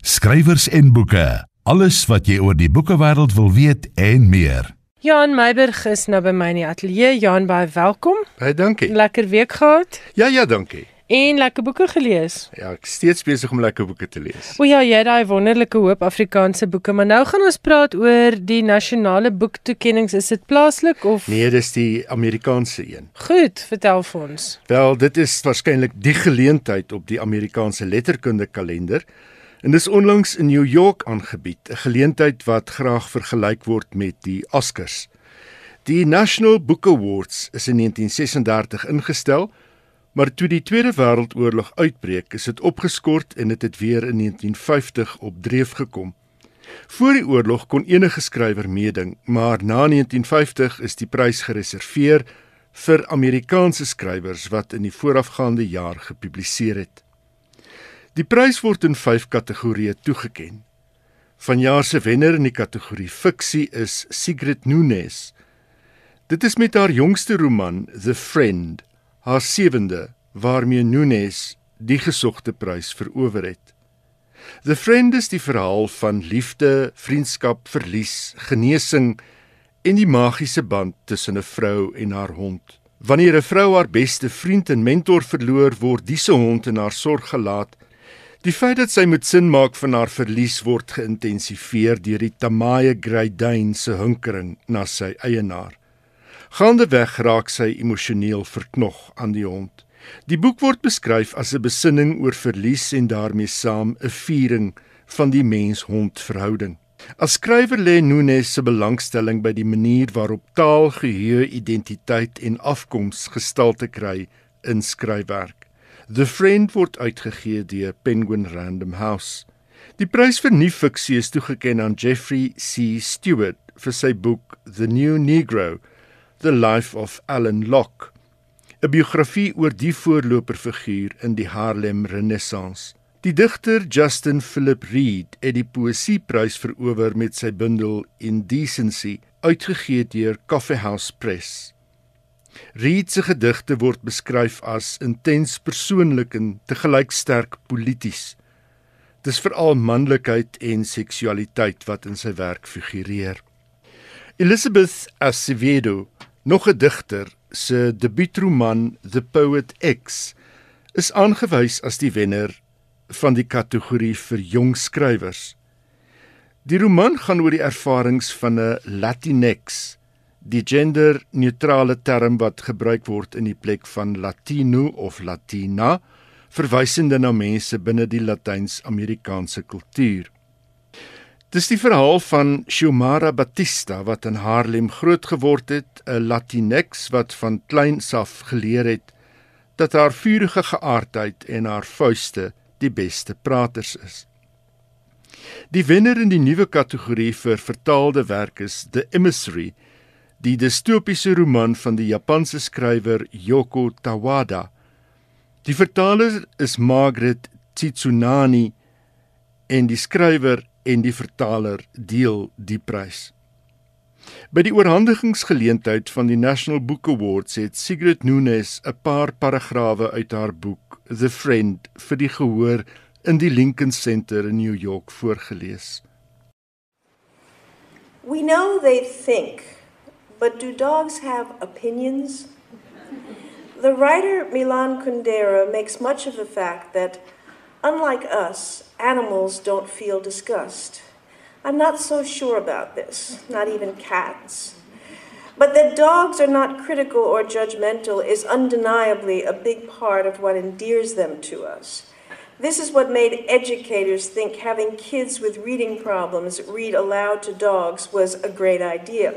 Skrywers en boeke. Alles wat jy oor die boekewêreld wil weet en meer. Jan Meiburg is nou by my in die ateljee. Jan, baie welkom. Baie dankie. Lekker week gehad. Ja, ja, dankie. En lekker boeke gelees. Ja, ek steeds besig om lekker boeke te lees. O ja, jy het daai wonderlike hoop Afrikaanse boeke, maar nou gaan ons praat oor die nasionale boektoekennings. Is dit plaaslik of Nee, dis die Amerikaanse een. Goed, vertel vir ons. Wel, dit is waarskynlik die geleentheid op die Amerikaanse letterkunde kalender. En dis onlangs in New York aangebied, 'n geleentheid wat graag vergelyk word met die Oscars. Die National Book Awards is in 1936 ingestel, maar toe die Tweede Wêreldoorlog uitbreek, is dit opgeskort en dit het, het weer in 1950 op dreef gekom. Voor die oorlog kon enige skrywer meeding, maar na 1950 is die prys gereserveer vir Amerikaanse skrywers wat in die voorafgaande jaar gepubliseer het. Die prys word in 5 kategorieë toegeken. Vanjaar se wenner in die kategorie fiksie is Sigrid Nunes. Dit is met haar jongste roman The Friend, haar sewende waarmee Nunes die gesogte prys verower het. The Friend is die verhaal van liefde, vriendskap, verlies, genesing en die magiese band tussen 'n vrou en haar hond. Wanneer 'n vrou haar beste vriend en mentor verloor, word diese hond in haar sorg gelaat Die feit dat sy moet sin maak van haar verlies word geïntensifieer deur die Tamaye Great Dane se hinkering na sy eienaar. Gaandeweg raak sy emosioneel verknog aan die hond. Die boek word beskryf as 'n besinning oor verlies en daarmee saam 'n viering van die mens-hond verhouding. As skrywer lê Nunes se belangstelling by die manier waarop taal, geheue, identiteit en afkoms gestalte kry in skryfwerk. The Friend word uitgegee deur Penguin Random House. Die prys vir nuwe fiksie is toegekend aan Jeffrey C. Stewart vir sy boek The New Negro: The Life of Alan Locke, 'n biografie oor die voorloperfiguur in die Harlem Renaissance. Die digter Justin Philip Reed het die poësieprys verower met sy bundel Indecency, uitgegee deur Coffee House Press. Reed se gedigte word beskryf as intens persoonlik en te gelyk sterk polities. Dis veral manlikheid en seksualiteit wat in sy werk figureer. Elizabeth Acevedo, nog 'n digter, se debuutroman The Poet X is aangewys as die wenner van die kategorie vir jong skrywers. Die roman gaan oor die ervarings van 'n Latinx die genderneutrale term wat gebruik word in die plek van Latino of Latina, verwysende na mense binne die Latyns-Amerikaanse kultuur. Dis die verhaal van Xiomara Batista wat in Harlem grootgeword het, 'n Latinx wat van kleins af geleer het dat haar vurige geaardheid en haar vuiste die beste praters is. Die wenner in die nuwe kategorie vir vertaalde werk is The Emissary die distopiese roman van die Japanse skrywer Yoko Tawada. Die vertaler is Margaret Tsunani en die skrywer en die vertaler deel die prys. By die oorhandigingsgeleentheid van die National Book Awards het Sigrid Nunes 'n paar paragrawe uit haar boek The Friend vir die gehoor in die Lincoln Center in New York voorgeles. We know they think But do dogs have opinions? The writer Milan Kundera makes much of the fact that, unlike us, animals don't feel disgust. I'm not so sure about this, not even cats. But that dogs are not critical or judgmental is undeniably a big part of what endears them to us. This is what made educators think having kids with reading problems read aloud to dogs was a great idea.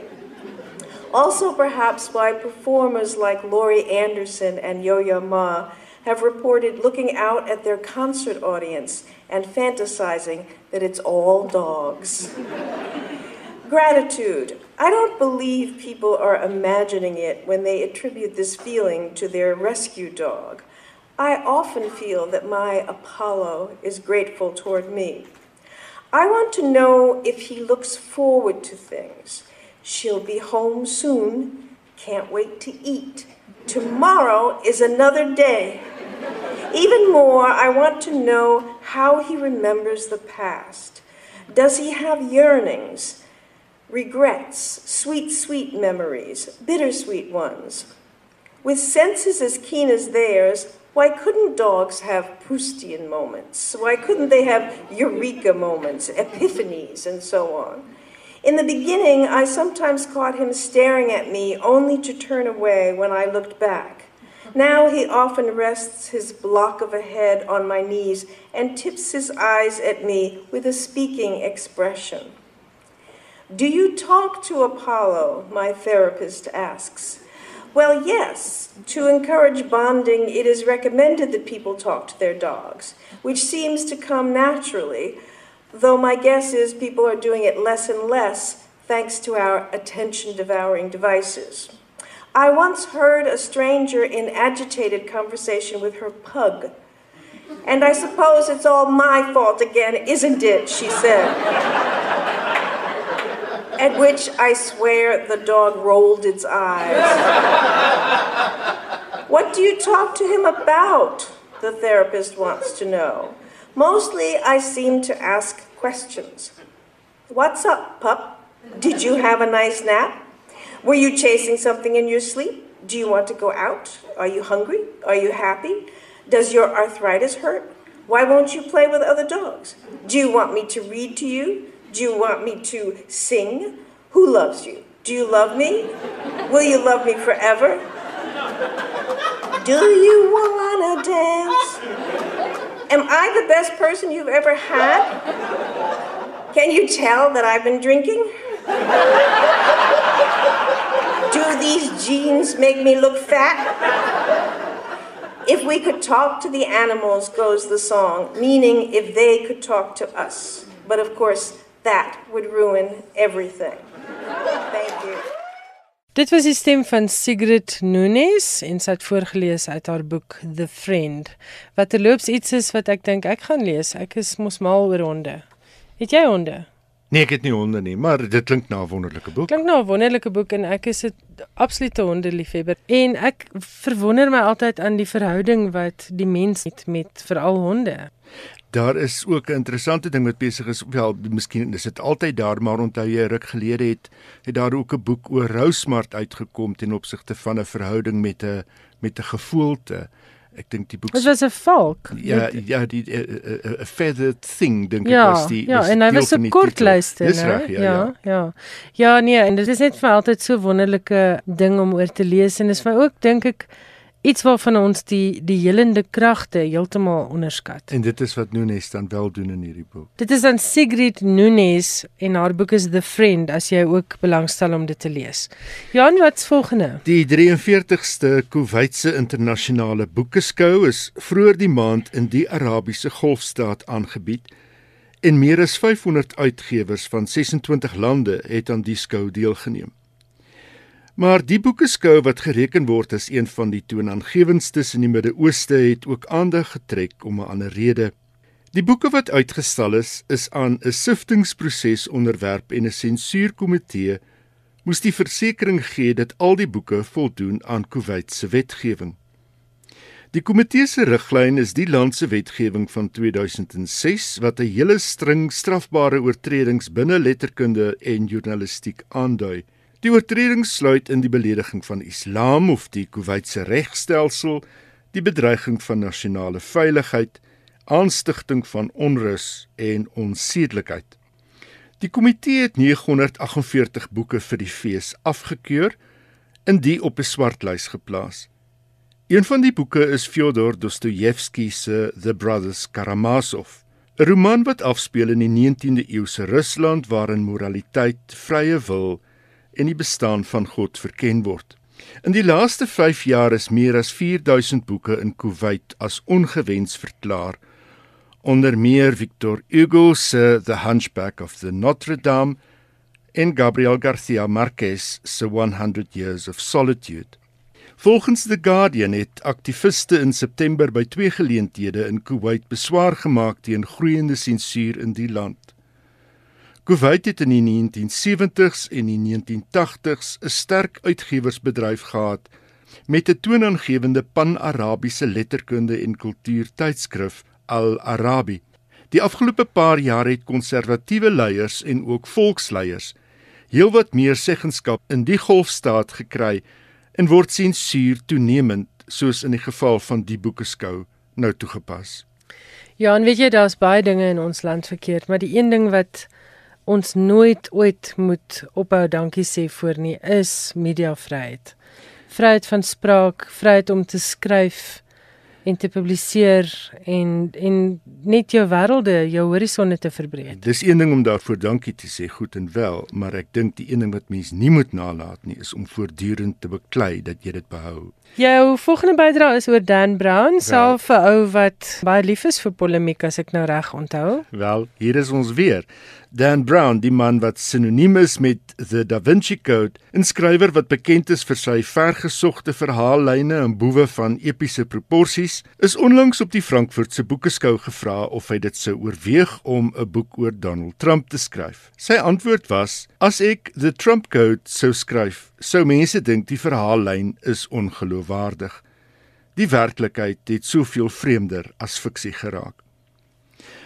Also, perhaps why performers like Laurie Anderson and Yo Yo Ma have reported looking out at their concert audience and fantasizing that it's all dogs. Gratitude. I don't believe people are imagining it when they attribute this feeling to their rescue dog. I often feel that my Apollo is grateful toward me. I want to know if he looks forward to things. She'll be home soon. Can't wait to eat. Tomorrow is another day. Even more, I want to know how he remembers the past. Does he have yearnings? regrets, sweet, sweet memories, bittersweet ones. With senses as keen as theirs, why couldn't dogs have Proustian moments? Why couldn't they have eureka moments, epiphanies, and so on? In the beginning, I sometimes caught him staring at me only to turn away when I looked back. Now he often rests his block of a head on my knees and tips his eyes at me with a speaking expression. Do you talk to Apollo? My therapist asks. Well, yes. To encourage bonding, it is recommended that people talk to their dogs, which seems to come naturally, though my guess is people are doing it less and less thanks to our attention devouring devices. I once heard a stranger in agitated conversation with her pug. And I suppose it's all my fault again, isn't it? She said at which I swear the dog rolled its eyes. what do you talk to him about? The therapist wants to know. Mostly, I seem to ask questions. What's up, pup? Did you have a nice nap? Were you chasing something in your sleep? Do you want to go out? Are you hungry? Are you happy? Does your arthritis hurt? Why won't you play with other dogs? Do you want me to read to you? Do you want me to sing? Who loves you? Do you love me? Will you love me forever? Do you wanna dance? Am I the best person you've ever had? Can you tell that I've been drinking? Do these jeans make me look fat? If we could talk to the animals, goes the song, meaning if they could talk to us. But of course, that would ruin everything. Dit was die stem van Sigrid Nunes en sy het voorgeles uit haar boek The Friend. Wat terloops iets is wat ek dink ek gaan lees. Ek is mos mal oor honde. Het jy honde? Nee, ek het nie honde nie, maar dit klink na 'n wonderlike boek. Klink na 'n wonderlike boek en ek is 'n absolute hondeliefhebber. En ek verwonder my altyd aan die verhouding wat die mens het met veral honde. Daar is ook 'n interessante ding wat besig is. Wel, miskien is dit altyd daar, maar onthou jy ruk gelede het het daar ook 'n boek oor Rousmart uitgekom ten opsigte van 'n verhouding met 'n met 'n gevoelte. Ek dink die boek Dit was 'n valk. Ja, ja, die 'n feathered thing dink ja, ek was die Ja, was en hy was 'n kortlyste, né? Reg, ja, ja, ja. Ja, ja, nee, en dit is net vir altyd so wonderlike ding om oor te lees en is vir ook dink ek iets waarvan ons die die helende kragte heeltemal onderskat. En dit is wat Nunes dan wel doen in hierdie boek. Dit is aan Sigrid Nunes en haar boek is The Friend as jy ook belangstel om dit te lees. Jan, wat's volgende? Die 43ste Kuwaitse internasionale boekeskou is vroeër die maand in die Arabiese Golfstaat aangebied en meer as 500 uitgewers van 26 lande het aan die skou deelgeneem. Maar die boekeskou wat gereken word as een van die toonaangewendstes in die Midde-Ooste het ook aandag getrek om 'n ander rede. Die boeke wat uitgestal is, is aan 'n siftingproses onderwerp en 'n sensuurkomitee moes die versekering gee dat al die boeke voldoen aan Kuwait se wetgewing. Die komitee se riglyn is die land se wetgewing van 2006 wat 'n hele string strafbare oortredings binne letterkunde en journalistiek aandui. Die oortreding sluit in die belediging van Islam of die Kuwaitse regstelsel, die bedreiging van nasionale veiligheid, aanstigting van onrus en onsedelikheid. Die komitee het 948 boeke vir die fees afgekeur en die op 'n swartlys geplaas. Een van die boeke is Fyodor Dostojewski se The Brothers Karamazov, 'n roman wat afspeel in die 19de eeu se Rusland waarin moraliteit, vrye wil en die bestaan van God verken word. In die laaste 5 jaar is meer as 4000 boeke in Kuwait as ongewens verklaar onder meer Victor Hugo se The Hunchback of the Notre Dame en Gabriel Garcia Marquez se 100 Years of Solitude. Volgens The Guardian het aktiviste in September by twee geleenthede in Kuwait beswaar gemaak teen groeiende sensuur in die land. Kuwait het in die 1970s en die 1980s 'n sterk uitgewersbedryf gehad met 'n toonaangewende pan-Arabiese letterkunde en kultuurtydskrif Al-Arabi. Die afgelope paar jaar het konservatiewe leiers en ook volksleiers heelwat meer seggenskap in die golfstaat gekry en word sensuur toenemend soos in die geval van die boekeskou nou toegepas. Ja, en weet jy daar's baie dinge in ons land verkeerd, maar die een ding wat ons nooit ooit moet ophou dankie sê voor nie is mediavryheid. Vryheid van spraak, vryheid om te skryf, en te publiseer en en net jou wêrelde, jou horisonne te verbreek. Dis een ding om daarvoor dankie te sê, goed en wel, maar ek dink die een ding wat mens nie moet nalat nie is om voortdurend te beklei dat jy dit behou. Jou volgende bydrae is oor Dan Brown, self 'n ou wat baie lief is vir polemiek as ek nou reg onthou. Wel, hier is ons weer. Dan Brown, die man wat sinoniem is met The Da Vinci Code, 'n skrywer wat bekend is vir sy vergesogte verhaallyne en boewe van epiese proporsies, is onlangs op die Frankfurtse Boekeskou gevra of hy dit sou oorweeg om 'n boek oor Donald Trump te skryf. Sy antwoord was: "As ek The Trump Code sou skryf, sou mense dink die verhaallyn is ongeloofwaardig. Die werklikheid het soveel vreemder as fiksie geraak."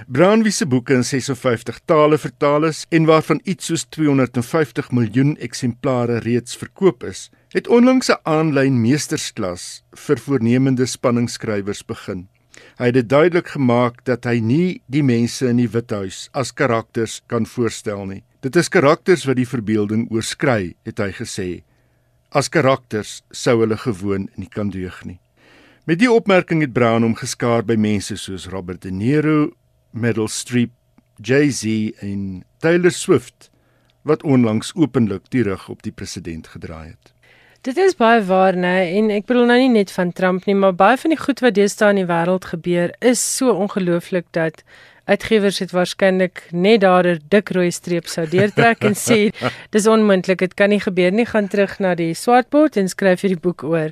Brown wie se boeke in 56 tale vertaal is en waarvan iets soos 250 miljoen eksemplare reeds verkoop is, het onlangs 'n aanlyn meestersklas vir voornemende spanningskrywers begin. Hy het dit duidelik gemaak dat hy nie die mense in die Withuis as karakters kan voorstel nie. Dit is karakters wat die verbeelding oorskry, het hy gesê. As karakters sou hulle gewoon nie kan deug nie. Met die opmerking het Brown hom geskaar by mense soos Robert De Niro, Meryl Streep, Jay-Z en Taylor Swift wat onlangs openlik die rug op die president gedraai het. Dit is baie waar, né? En ek bedoel nou nie net van Trump nie, maar baie van die goed wat deesdae in die wêreld gebeur is so ongelooflik dat uitgewers het waarskynlik net daar 'n dik rooi streep sou deurtrek en sê dis onmoontlik, dit kan nie gebeur nie, gaan terug na die swartbord en skryf hierdie boek oor.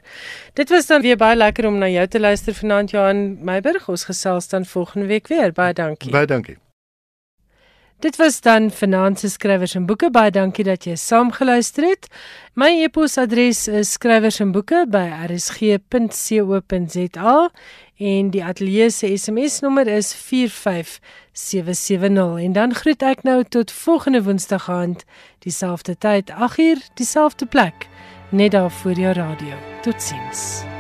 Dit was dan weer baie lekker om na jou te luister vanaand Johan Meiburg. Ons gesels dan volgende week weer. Baie dankie. Baie dankie. Dit was dan Finanse Skrywers en Boeke. Baie dankie dat jy saamgeluister het. My e-posadres is skrywers en boeke by rsg.co.za en die ateljee se SMS nommer is 45770 en dan groet ek nou tot volgende woensdag aand dieselfde tyd 8uur dieselfde plek net daar voor jou radio totsiens